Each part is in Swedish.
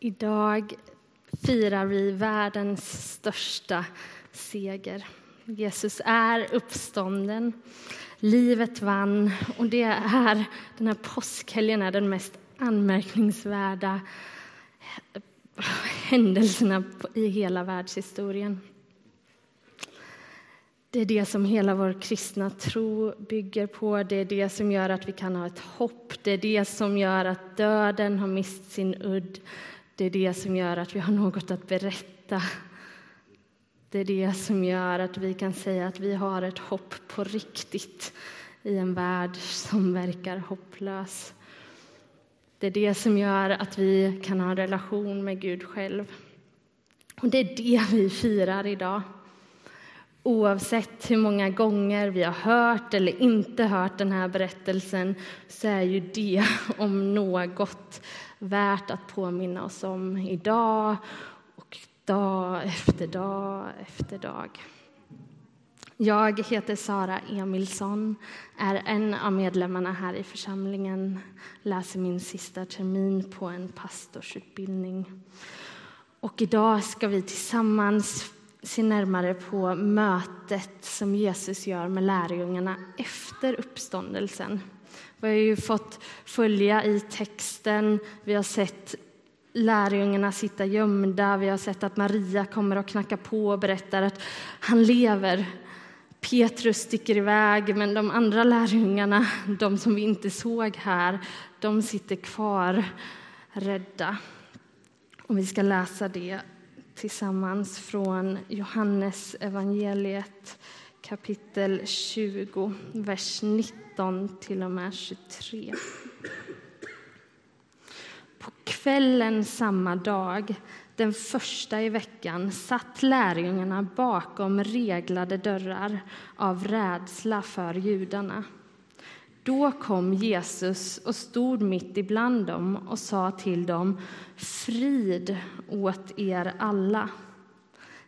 Idag firar vi världens största seger. Jesus är uppstånden, livet vann och det är, den här påskhelgen är den mest anmärkningsvärda händelserna i hela världshistorien. Det är det som hela vår kristna tro bygger på. Det är det som gör att vi kan ha ett hopp. Det är det som gör att döden har mist sin udd. Det är det som gör att vi har något att berätta. Det är det som gör att vi kan säga att vi har ett hopp på riktigt i en värld som verkar hopplös. Det är det som gör att vi kan ha en relation med Gud själv. Och det är det vi firar idag. Oavsett hur många gånger vi har hört eller inte hört den här berättelsen så är ju det om något värt att påminna oss om idag och dag efter dag efter dag. Jag heter Sara Emilsson, är en av medlemmarna här i församlingen läser min sista termin på en pastorsutbildning. Och idag ska vi tillsammans se närmare på mötet som Jesus gör med lärjungarna efter uppståndelsen. Vi har ju fått följa i texten, vi har sett lärjungarna sitta gömda, vi har sett att Maria kommer och knackar på och berättar att han lever. Petrus sticker iväg, men de andra lärjungarna, de som vi inte såg här, de sitter kvar rädda. Och vi ska läsa det tillsammans från Johannes evangeliet kapitel 20, vers 19 till och med 23. På kvällen samma dag, den första i veckan satt lärjungarna bakom reglade dörrar av rädsla för judarna. Då kom Jesus och stod mitt ibland dem och sa till dem Frid åt er alla.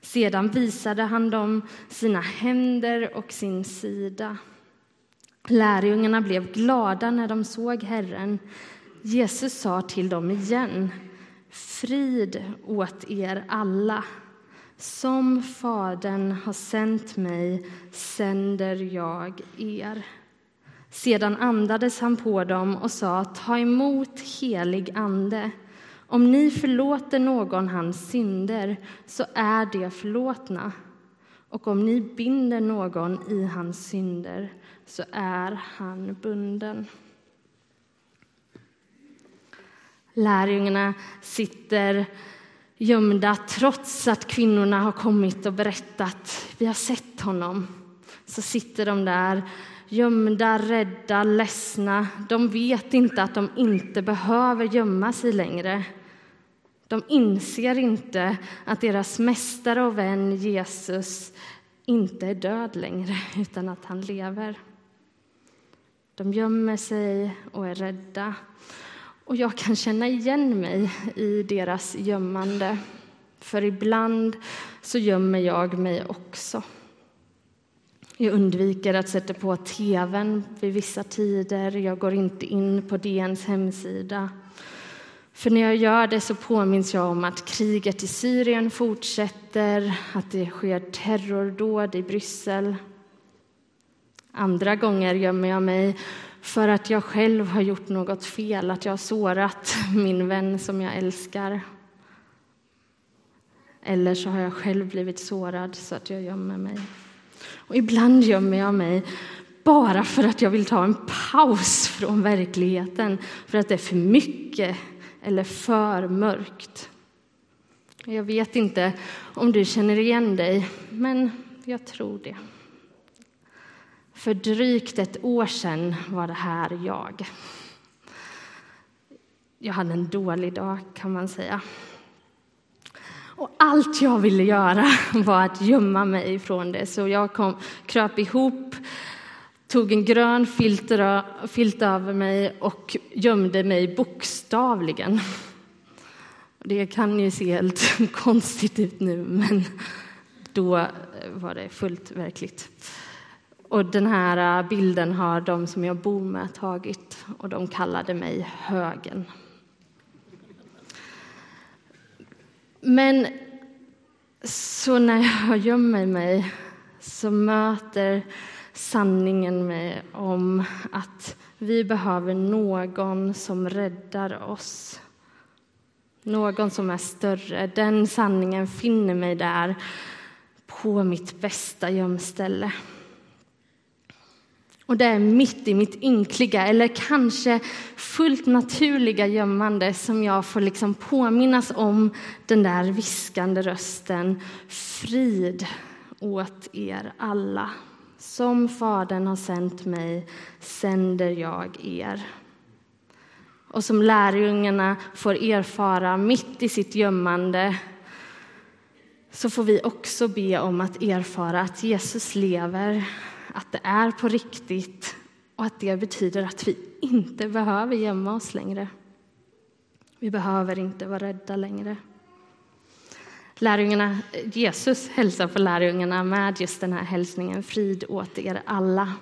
Sedan visade han dem sina händer och sin sida. Lärjungarna blev glada när de såg Herren. Jesus sa till dem igen Frid åt er alla. Som Fadern har sänt mig sänder jag er. Sedan andades han på dem och sa ta emot helig ande. Om ni förlåter någon hans synder så är de förlåtna. Och om ni binder någon i hans synder så är han bunden. Lärjungarna sitter gömda trots att kvinnorna har kommit och berättat. Vi har sett honom. Så sitter de där gömda, rädda, ledsna. De vet inte att de inte behöver gömma sig längre. De inser inte att deras mästare och vän Jesus inte är död längre, utan att han lever. De gömmer sig och är rädda. Och jag kan känna igen mig i deras gömmande. För ibland så gömmer jag mig också. Jag undviker att sätta på tvn vid vissa tider. Jag går inte in på DNs hemsida. För när jag gör det så påminns jag om att kriget i Syrien fortsätter, att det sker terrordåd i Bryssel. Andra gånger gömmer jag mig för att jag själv har gjort något fel, att jag har sårat min vän som jag älskar. Eller så har jag själv blivit sårad så att jag gömmer mig. Och ibland gömmer jag mig bara för att jag vill ta en paus från verkligheten, för att det är för mycket eller för mörkt. Jag vet inte om du känner igen dig, men jag tror det. För drygt ett år sedan var det här jag. Jag hade en dålig dag, kan man säga. Och allt jag ville göra var att gömma mig från det, så jag kom, kröp ihop tog en grön filter, filt över mig och gömde mig bokstavligen. Det kan ju se helt konstigt ut nu, men då eh, var det fullt verkligt. Och den här eh, bilden har de som jag bor med tagit och de kallade mig Högen. Men så när jag gömmer mig så möter sanningen mig om att vi behöver någon som räddar oss. Någon som är större. Den sanningen finner mig där på mitt bästa gömställe. Och det är mitt i mitt ynkliga, eller kanske fullt naturliga gömmande som jag får liksom påminnas om den där viskande rösten. Frid åt er alla. Som Fadern har sänt mig sänder jag er. Och som lärjungarna får erfara mitt i sitt gömmande så får vi också be om att erfara att Jesus lever, att det är på riktigt och att det betyder att vi inte behöver gömma oss längre. Vi behöver inte vara rädda längre. Lärjungarna, Jesus hälsar på lärjungarna med just den här hälsningen, frid åt er alla.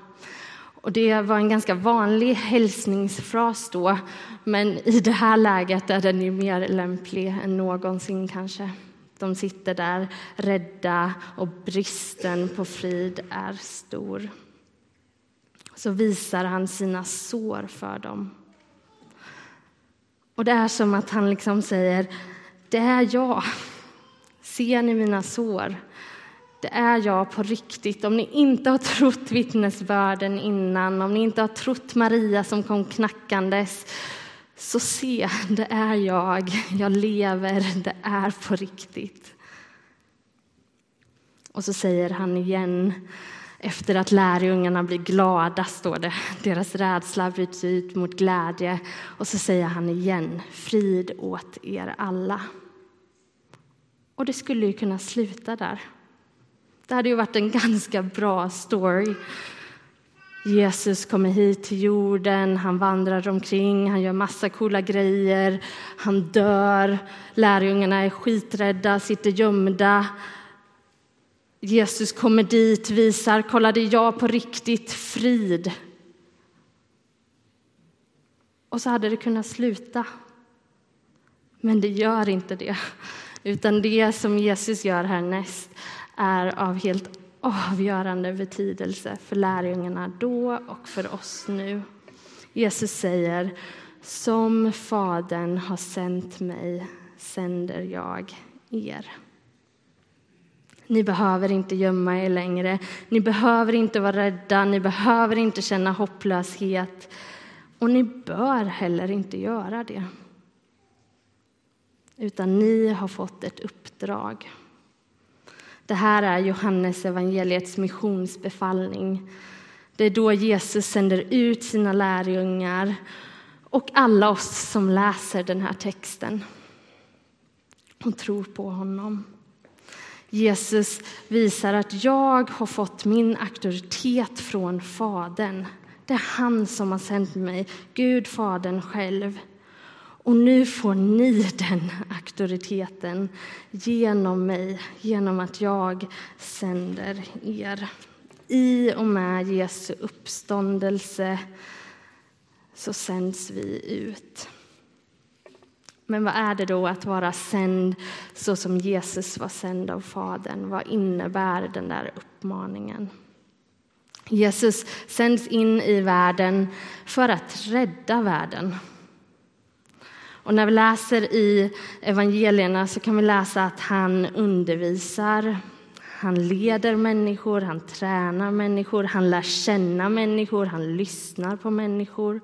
Och det var en ganska vanlig hälsningsfras då, men i det här läget är den ju mer lämplig än någonsin kanske. De sitter där rädda och bristen på frid är stor. Så visar han sina sår för dem. Och det är som att han liksom säger, det är jag. Ser ni mina sår? Det är jag på riktigt. Om ni inte har trott vittnesbörden innan, om ni inte har trott Maria som kom knackandes, så se, det är jag. Jag lever, det är på riktigt. Och så säger han igen, efter att lärjungarna blir glada, står det. Deras rädsla bryts ut mot glädje. Och så säger han igen, frid åt er alla. Och det skulle ju kunna sluta där. Det hade ju varit en ganska bra story. Jesus kommer hit till jorden, han vandrar omkring, han gör massa coola grejer, han dör, lärjungarna är skiträdda, sitter gömda. Jesus kommer dit, visar, kolla det är jag på riktigt, frid. Och så hade det kunnat sluta. Men det gör inte det. Utan det som Jesus gör härnäst är av helt avgörande betydelse för lärjungarna då och för oss nu. Jesus säger som Fadern har sänt mig sänder jag er. Ni behöver inte gömma er längre. Ni behöver inte vara rädda. Ni behöver inte känna hopplöshet. Och ni bör heller inte göra det utan ni har fått ett uppdrag. Det här är Johannes evangeliets missionsbefallning. Det är då Jesus sänder ut sina lärjungar och alla oss som läser den här texten och tror på honom. Jesus visar att jag har fått min auktoritet från Fadern. Det är han som har sänt mig, Gud, Fadern själv. Och nu får ni den auktoriteten genom mig, genom att jag sänder er. I och med Jesu uppståndelse så sänds vi ut. Men vad är det då att vara sänd så som Jesus var sänd av Fadern? Vad innebär den där uppmaningen? Jesus sänds in i världen för att rädda världen. Och när vi läser i evangelierna så kan vi läsa att han undervisar, han leder människor, han tränar människor, han lär känna människor, han lyssnar på människor.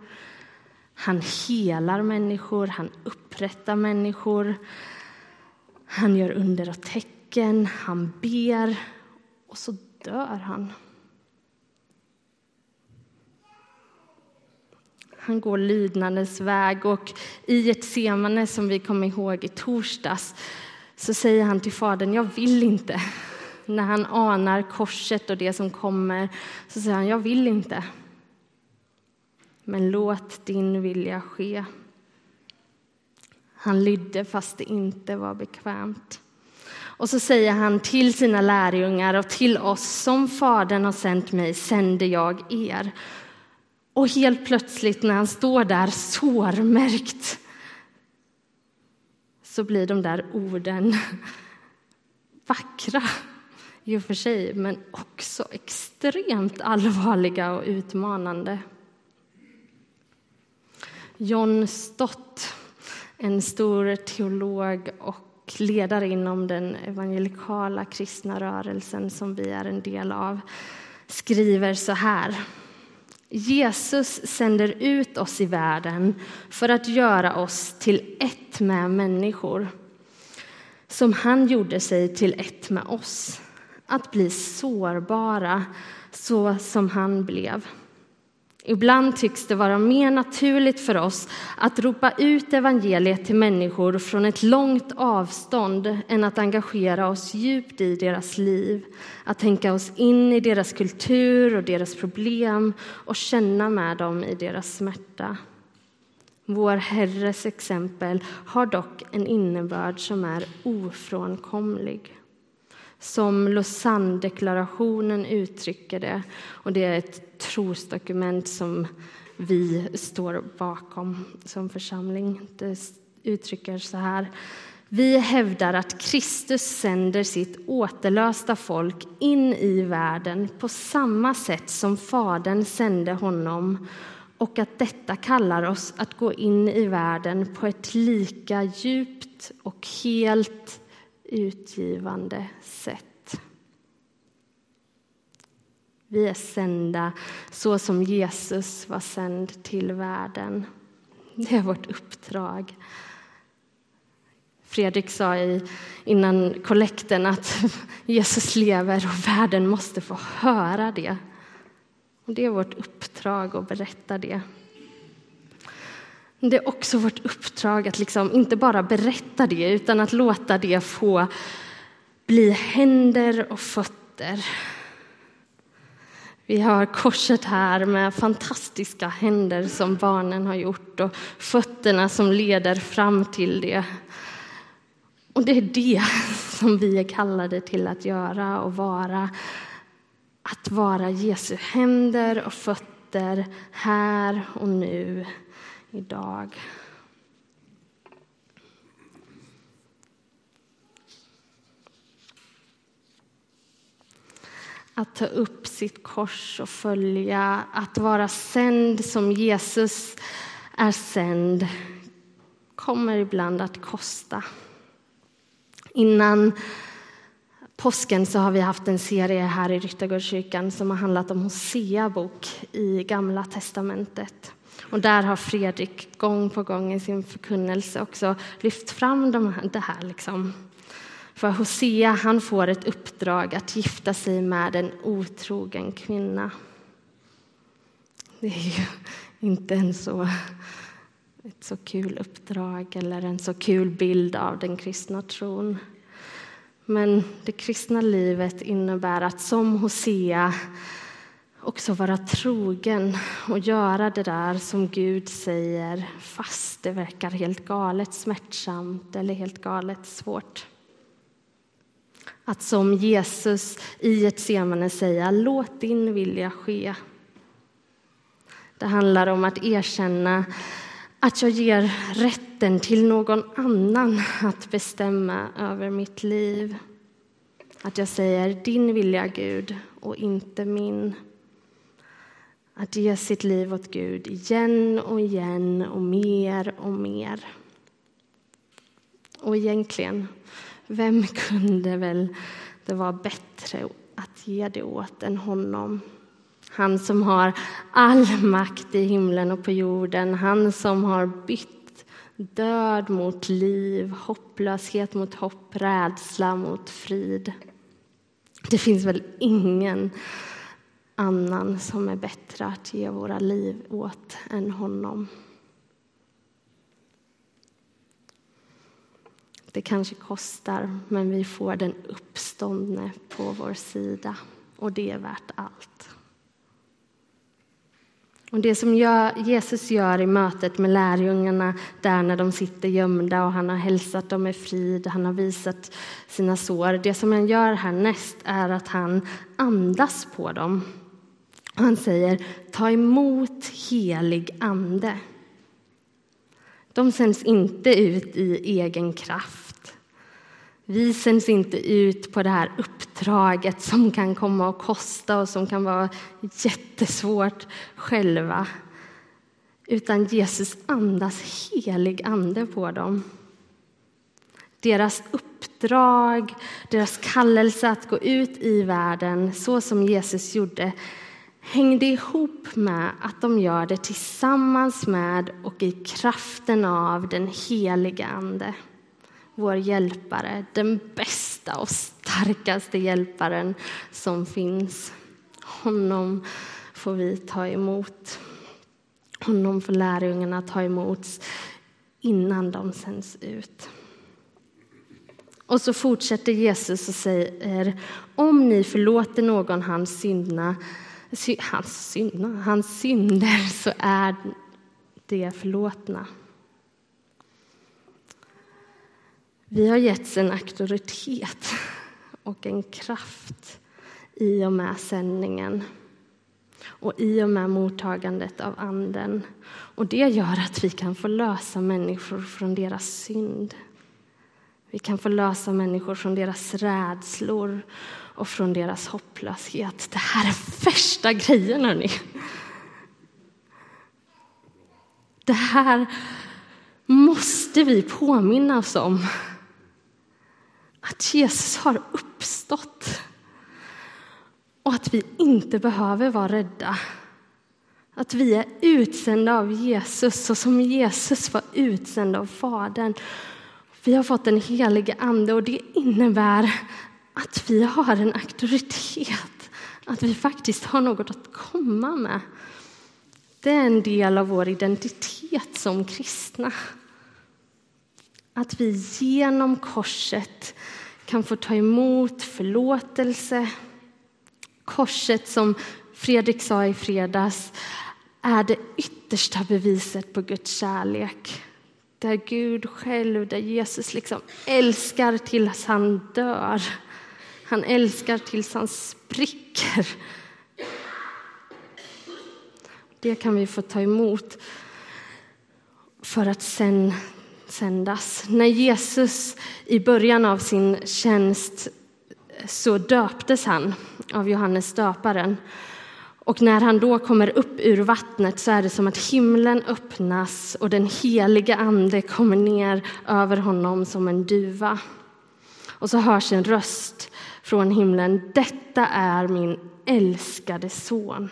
Han helar människor, han upprättar människor. Han gör under och tecken, han ber och så dör han. Han går lydnadens väg och i ett semane som vi kom ihåg i torsdags så säger han till Fadern, jag vill inte. När han anar korset och det som kommer så säger han, jag vill inte. Men låt din vilja ske. Han lydde fast det inte var bekvämt. Och så säger han till sina lärjungar och till oss, som Fadern har sänt mig sänder jag er. Och helt plötsligt när han står där sårmärkt så blir de där orden vackra i och för sig, men också extremt allvarliga och utmanande. John Stott, en stor teolog och ledare inom den evangelikala kristna rörelsen som vi är en del av, skriver så här. Jesus sänder ut oss i världen för att göra oss till ett med människor som han gjorde sig till ett med oss. Att bli sårbara så som han blev. Ibland tycks det vara mer naturligt för oss att ropa ut evangeliet till människor från ett långt avstånd än att engagera oss djupt i deras liv, att tänka oss in i deras kultur och deras problem och känna med dem i deras smärta. Vår Herres exempel har dock en innebörd som är ofrånkomlig som Lausanne-deklarationen uttrycker det. Och det är ett trosdokument som vi står bakom som församling. Det uttrycker så här. Vi hävdar att Kristus sänder sitt återlösta folk in i världen på samma sätt som Fadern sände honom och att detta kallar oss att gå in i världen på ett lika djupt och helt utgivande sätt. Vi är sända så som Jesus var sänd till världen. Det är vårt uppdrag. Fredrik sa i, innan kollekten att Jesus lever och världen måste få höra det. Och det är vårt uppdrag att berätta det. Det är också vårt uppdrag att liksom inte bara berätta det utan att låta det få bli händer och fötter. Vi har korset här med fantastiska händer som barnen har gjort och fötterna som leder fram till det. Och det är det som vi är kallade till att göra och vara. Att vara Jesu händer och fötter här och nu idag. Att ta upp sitt kors och följa, att vara sänd som Jesus är sänd kommer ibland att kosta. Innan påsken så har vi haft en serie här i Ryttargårdskyrkan som har handlat om Hosea bok i Gamla testamentet. Och där har Fredrik gång på gång i sin förkunnelse också lyft fram de här, det här. Liksom. För Hosea han får ett uppdrag att gifta sig med en otrogen kvinna. Det är ju inte en så, ett så kul uppdrag eller en så kul bild av den kristna tron. Men det kristna livet innebär att som Hosea också vara trogen och göra det där som Gud säger fast det verkar helt galet smärtsamt eller helt galet svårt. Att som Jesus i ett semane säga låt din vilja ske. Det handlar om att erkänna att jag ger rätten till någon annan att bestämma över mitt liv. Att jag säger din vilja, Gud, och inte min. Att ge sitt liv åt Gud igen och igen och mer och mer. Och egentligen, vem kunde väl det vara bättre att ge det åt än honom? Han som har all makt i himlen och på jorden, han som har bytt död mot liv, hopplöshet mot hopp, rädsla mot frid. Det finns väl ingen annan som är bättre att ge våra liv åt än honom. Det kanske kostar, men vi får den uppståndne på vår sida och det är värt allt. Och Det som Jesus gör i mötet med lärjungarna där när de sitter gömda och han har hälsat dem med frid, han har visat sina sår. Det som han gör härnäst är att han andas på dem han säger ta emot helig ande. De sänds inte ut i egen kraft. Vi sänds inte ut på det här uppdraget som kan komma att kosta och som kan vara jättesvårt själva. Utan Jesus andas helig ande på dem. Deras uppdrag, deras kallelse att gå ut i världen så som Jesus gjorde hängde ihop med att de gör det tillsammans med och i kraften av den helige Ande. Vår hjälpare, den bästa och starkaste hjälparen som finns. Honom får vi ta emot. Honom får lärjungarna ta emot innan de sänds ut. Och så fortsätter Jesus och säger om ni förlåter någon hans synder hans, synder, hans synder så är det förlåtna. Vi har getts en auktoritet och en kraft i och med sändningen och i och med mottagandet av Anden. Och Det gör att vi kan få lösa människor från deras synd. Vi kan få lösa människor från deras rädslor och från deras hopplöshet. Det här är värsta grejen, hörni. Det här måste vi påminna oss om. Att Jesus har uppstått och att vi inte behöver vara rädda. Att vi är utsända av Jesus så som Jesus var utsänd av Fadern. Vi har fått den helige ande och det innebär att vi har en auktoritet, att vi faktiskt har något att komma med. Det är en del av vår identitet som kristna. Att vi genom korset kan få ta emot förlåtelse. Korset, som Fredrik sa i fredags, är det yttersta beviset på Guds kärlek. Där Gud själv, där Jesus liksom älskar tills han dör. Han älskar tills han spricker. Det kan vi få ta emot för att sen sändas. När Jesus i början av sin tjänst så döptes han av Johannes döparen. Och när han då kommer upp ur vattnet så är det som att himlen öppnas och den heliga Ande kommer ner över honom som en duva. Och så hörs en röst från himlen. Detta är min älskade son.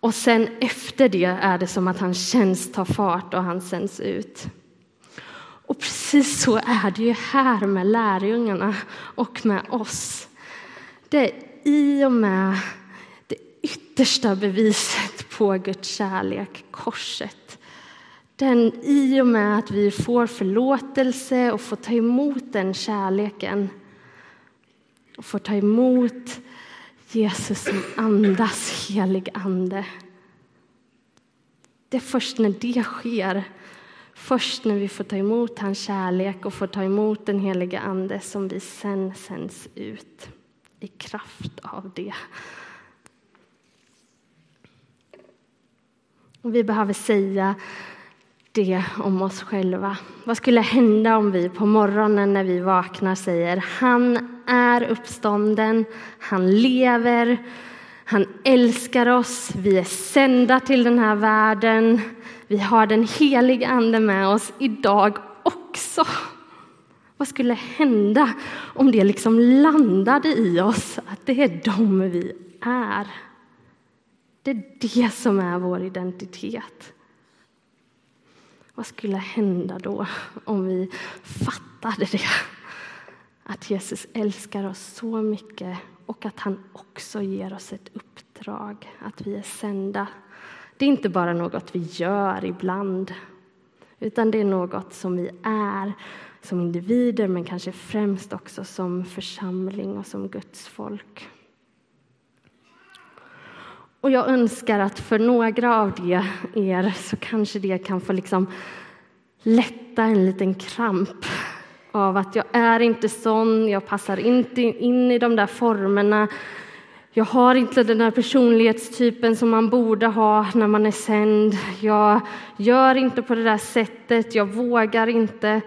Och sen efter det är det som att hans tjänst tar fart och han sänds ut. Och precis så är det ju här med lärjungarna och med oss. Det är i och med det yttersta beviset på Guds kärlek, korset. Den i och med att vi får förlåtelse och får ta emot den kärleken och får ta emot Jesus som andas helig ande. Det är först när det sker, först när vi får ta emot hans kärlek och får ta emot den helige Ande som vi sen sänds ut i kraft av det. Och vi behöver säga det om oss själva. Vad skulle hända om vi på morgonen när vi vaknar säger han är uppstånden, han lever, han älskar oss, vi är sända till den här världen. Vi har den heliga Ande med oss idag också. Vad skulle hända om det liksom landade i oss, att det är de vi är? Det är det som är vår identitet. Vad skulle hända då om vi fattade det? Att Jesus älskar oss så mycket och att han också ger oss ett uppdrag, att vi är sända. Det är inte bara något vi gör ibland, utan det är något som vi är som individer men kanske främst också som församling och som Guds folk. Och jag önskar att för några av det, er så kanske det kan få liksom lätta en liten kramp av att jag är inte sån, jag passar inte in i de där formerna. Jag har inte den där personlighetstypen som man borde ha när man är sänd. Jag gör inte på det där sättet, jag vågar inte.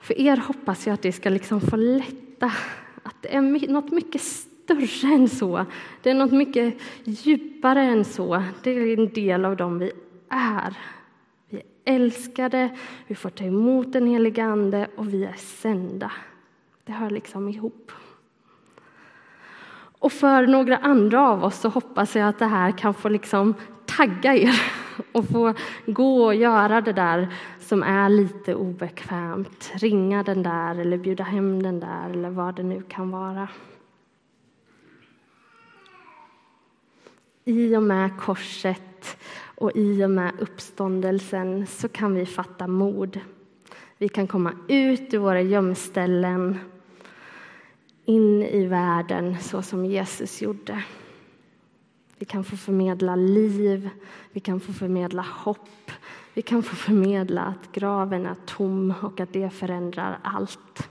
För er hoppas jag att det ska liksom få lätta, att det är något mycket större än så. Det är något mycket djupare än så. Det är en del av dem vi är. Vi är älskade, vi får ta emot den helige Ande och vi är sända. Det hör liksom ihop. Och för några andra av oss så hoppas jag att det här kan få liksom tagga er och få gå och göra det där som är lite obekvämt. Ringa den där eller bjuda hem den där eller vad det nu kan vara. I och med korset och i och med uppståndelsen så kan vi fatta mod. Vi kan komma ut ur våra gömställen in i världen så som Jesus gjorde. Vi kan få förmedla liv, vi kan få förmedla hopp, vi kan få förmedla att graven är tom och att det förändrar allt.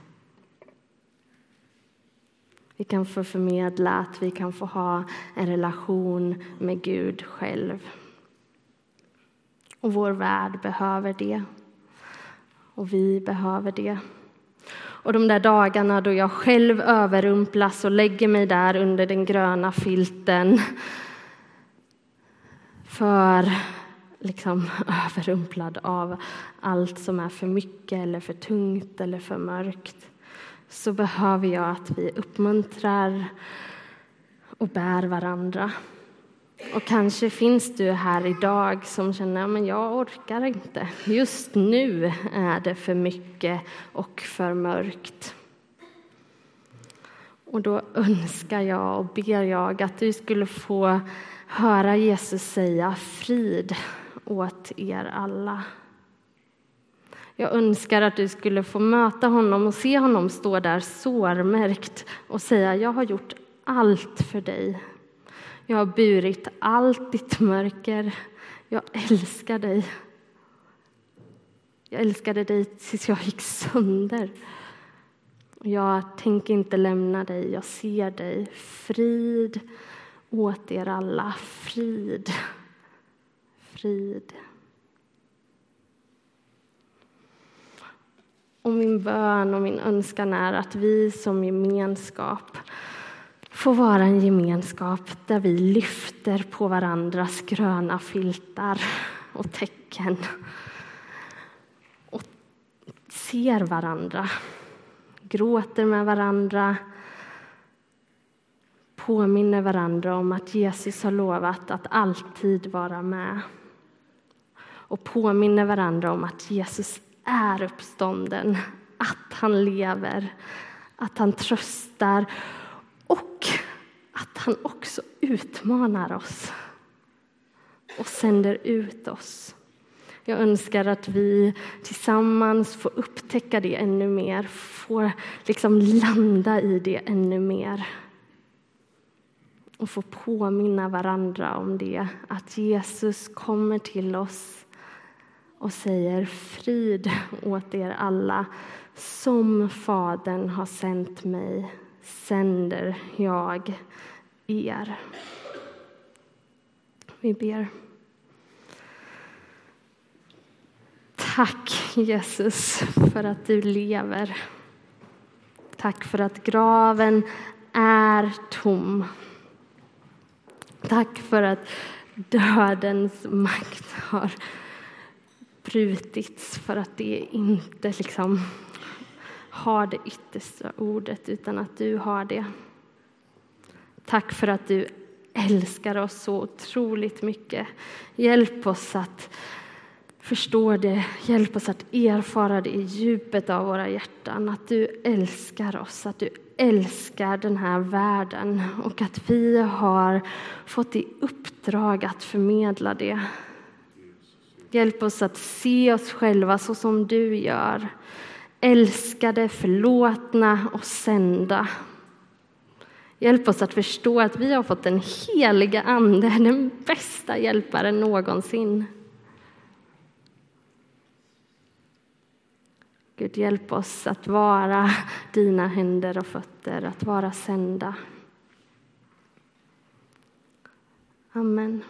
Vi kan få förmedla att vi kan få ha en relation med Gud själv. Och vår värld behöver det. Och vi behöver det. Och de där dagarna då jag själv överrumplas och lägger mig där under den gröna filten för liksom överrumplad av allt som är för mycket eller för tungt eller för mörkt så behöver jag att vi uppmuntrar och bär varandra. Och kanske finns du här idag som känner att jag orkar inte. Just nu är det för mycket och för mörkt. Och då önskar jag och ber jag att du skulle få höra Jesus säga frid åt er alla. Jag önskar att du skulle få möta honom och se honom stå där sårmärkt och säga jag har gjort allt för dig. Jag har burit allt ditt mörker. Jag älskar dig. Jag älskade dig tills jag gick sönder. Jag tänker inte lämna dig, jag ser dig. Frid åt er alla. Frid. Frid. Och min bön och min önskan är att vi som gemenskap får vara en gemenskap där vi lyfter på varandras gröna filtar och tecken och ser varandra, gråter med varandra påminner varandra om att Jesus har lovat att alltid vara med och påminner varandra om att Jesus är uppstånden, att han lever, att han tröstar och att han också utmanar oss och sänder ut oss. Jag önskar att vi tillsammans får upptäcka det ännu mer, får liksom landa i det ännu mer och få påminna varandra om det, att Jesus kommer till oss och säger frid åt er alla. Som Fadern har sänt mig sänder jag er. Vi ber. Tack, Jesus, för att du lever. Tack för att graven är tom. Tack för att dödens makt har brutits för att det inte liksom har det yttersta ordet, utan att du har det. Tack för att du älskar oss så otroligt mycket. Hjälp oss att förstå det. Hjälp oss att erfara det i djupet av våra hjärtan. Att du älskar oss, att du älskar den här världen och att vi har fått i uppdrag att förmedla det. Hjälp oss att se oss själva så som du gör. Älskade, förlåtna och sända. Hjälp oss att förstå att vi har fått den heliga Ande, den bästa hjälparen någonsin. Gud, hjälp oss att vara dina händer och fötter, att vara sända. Amen.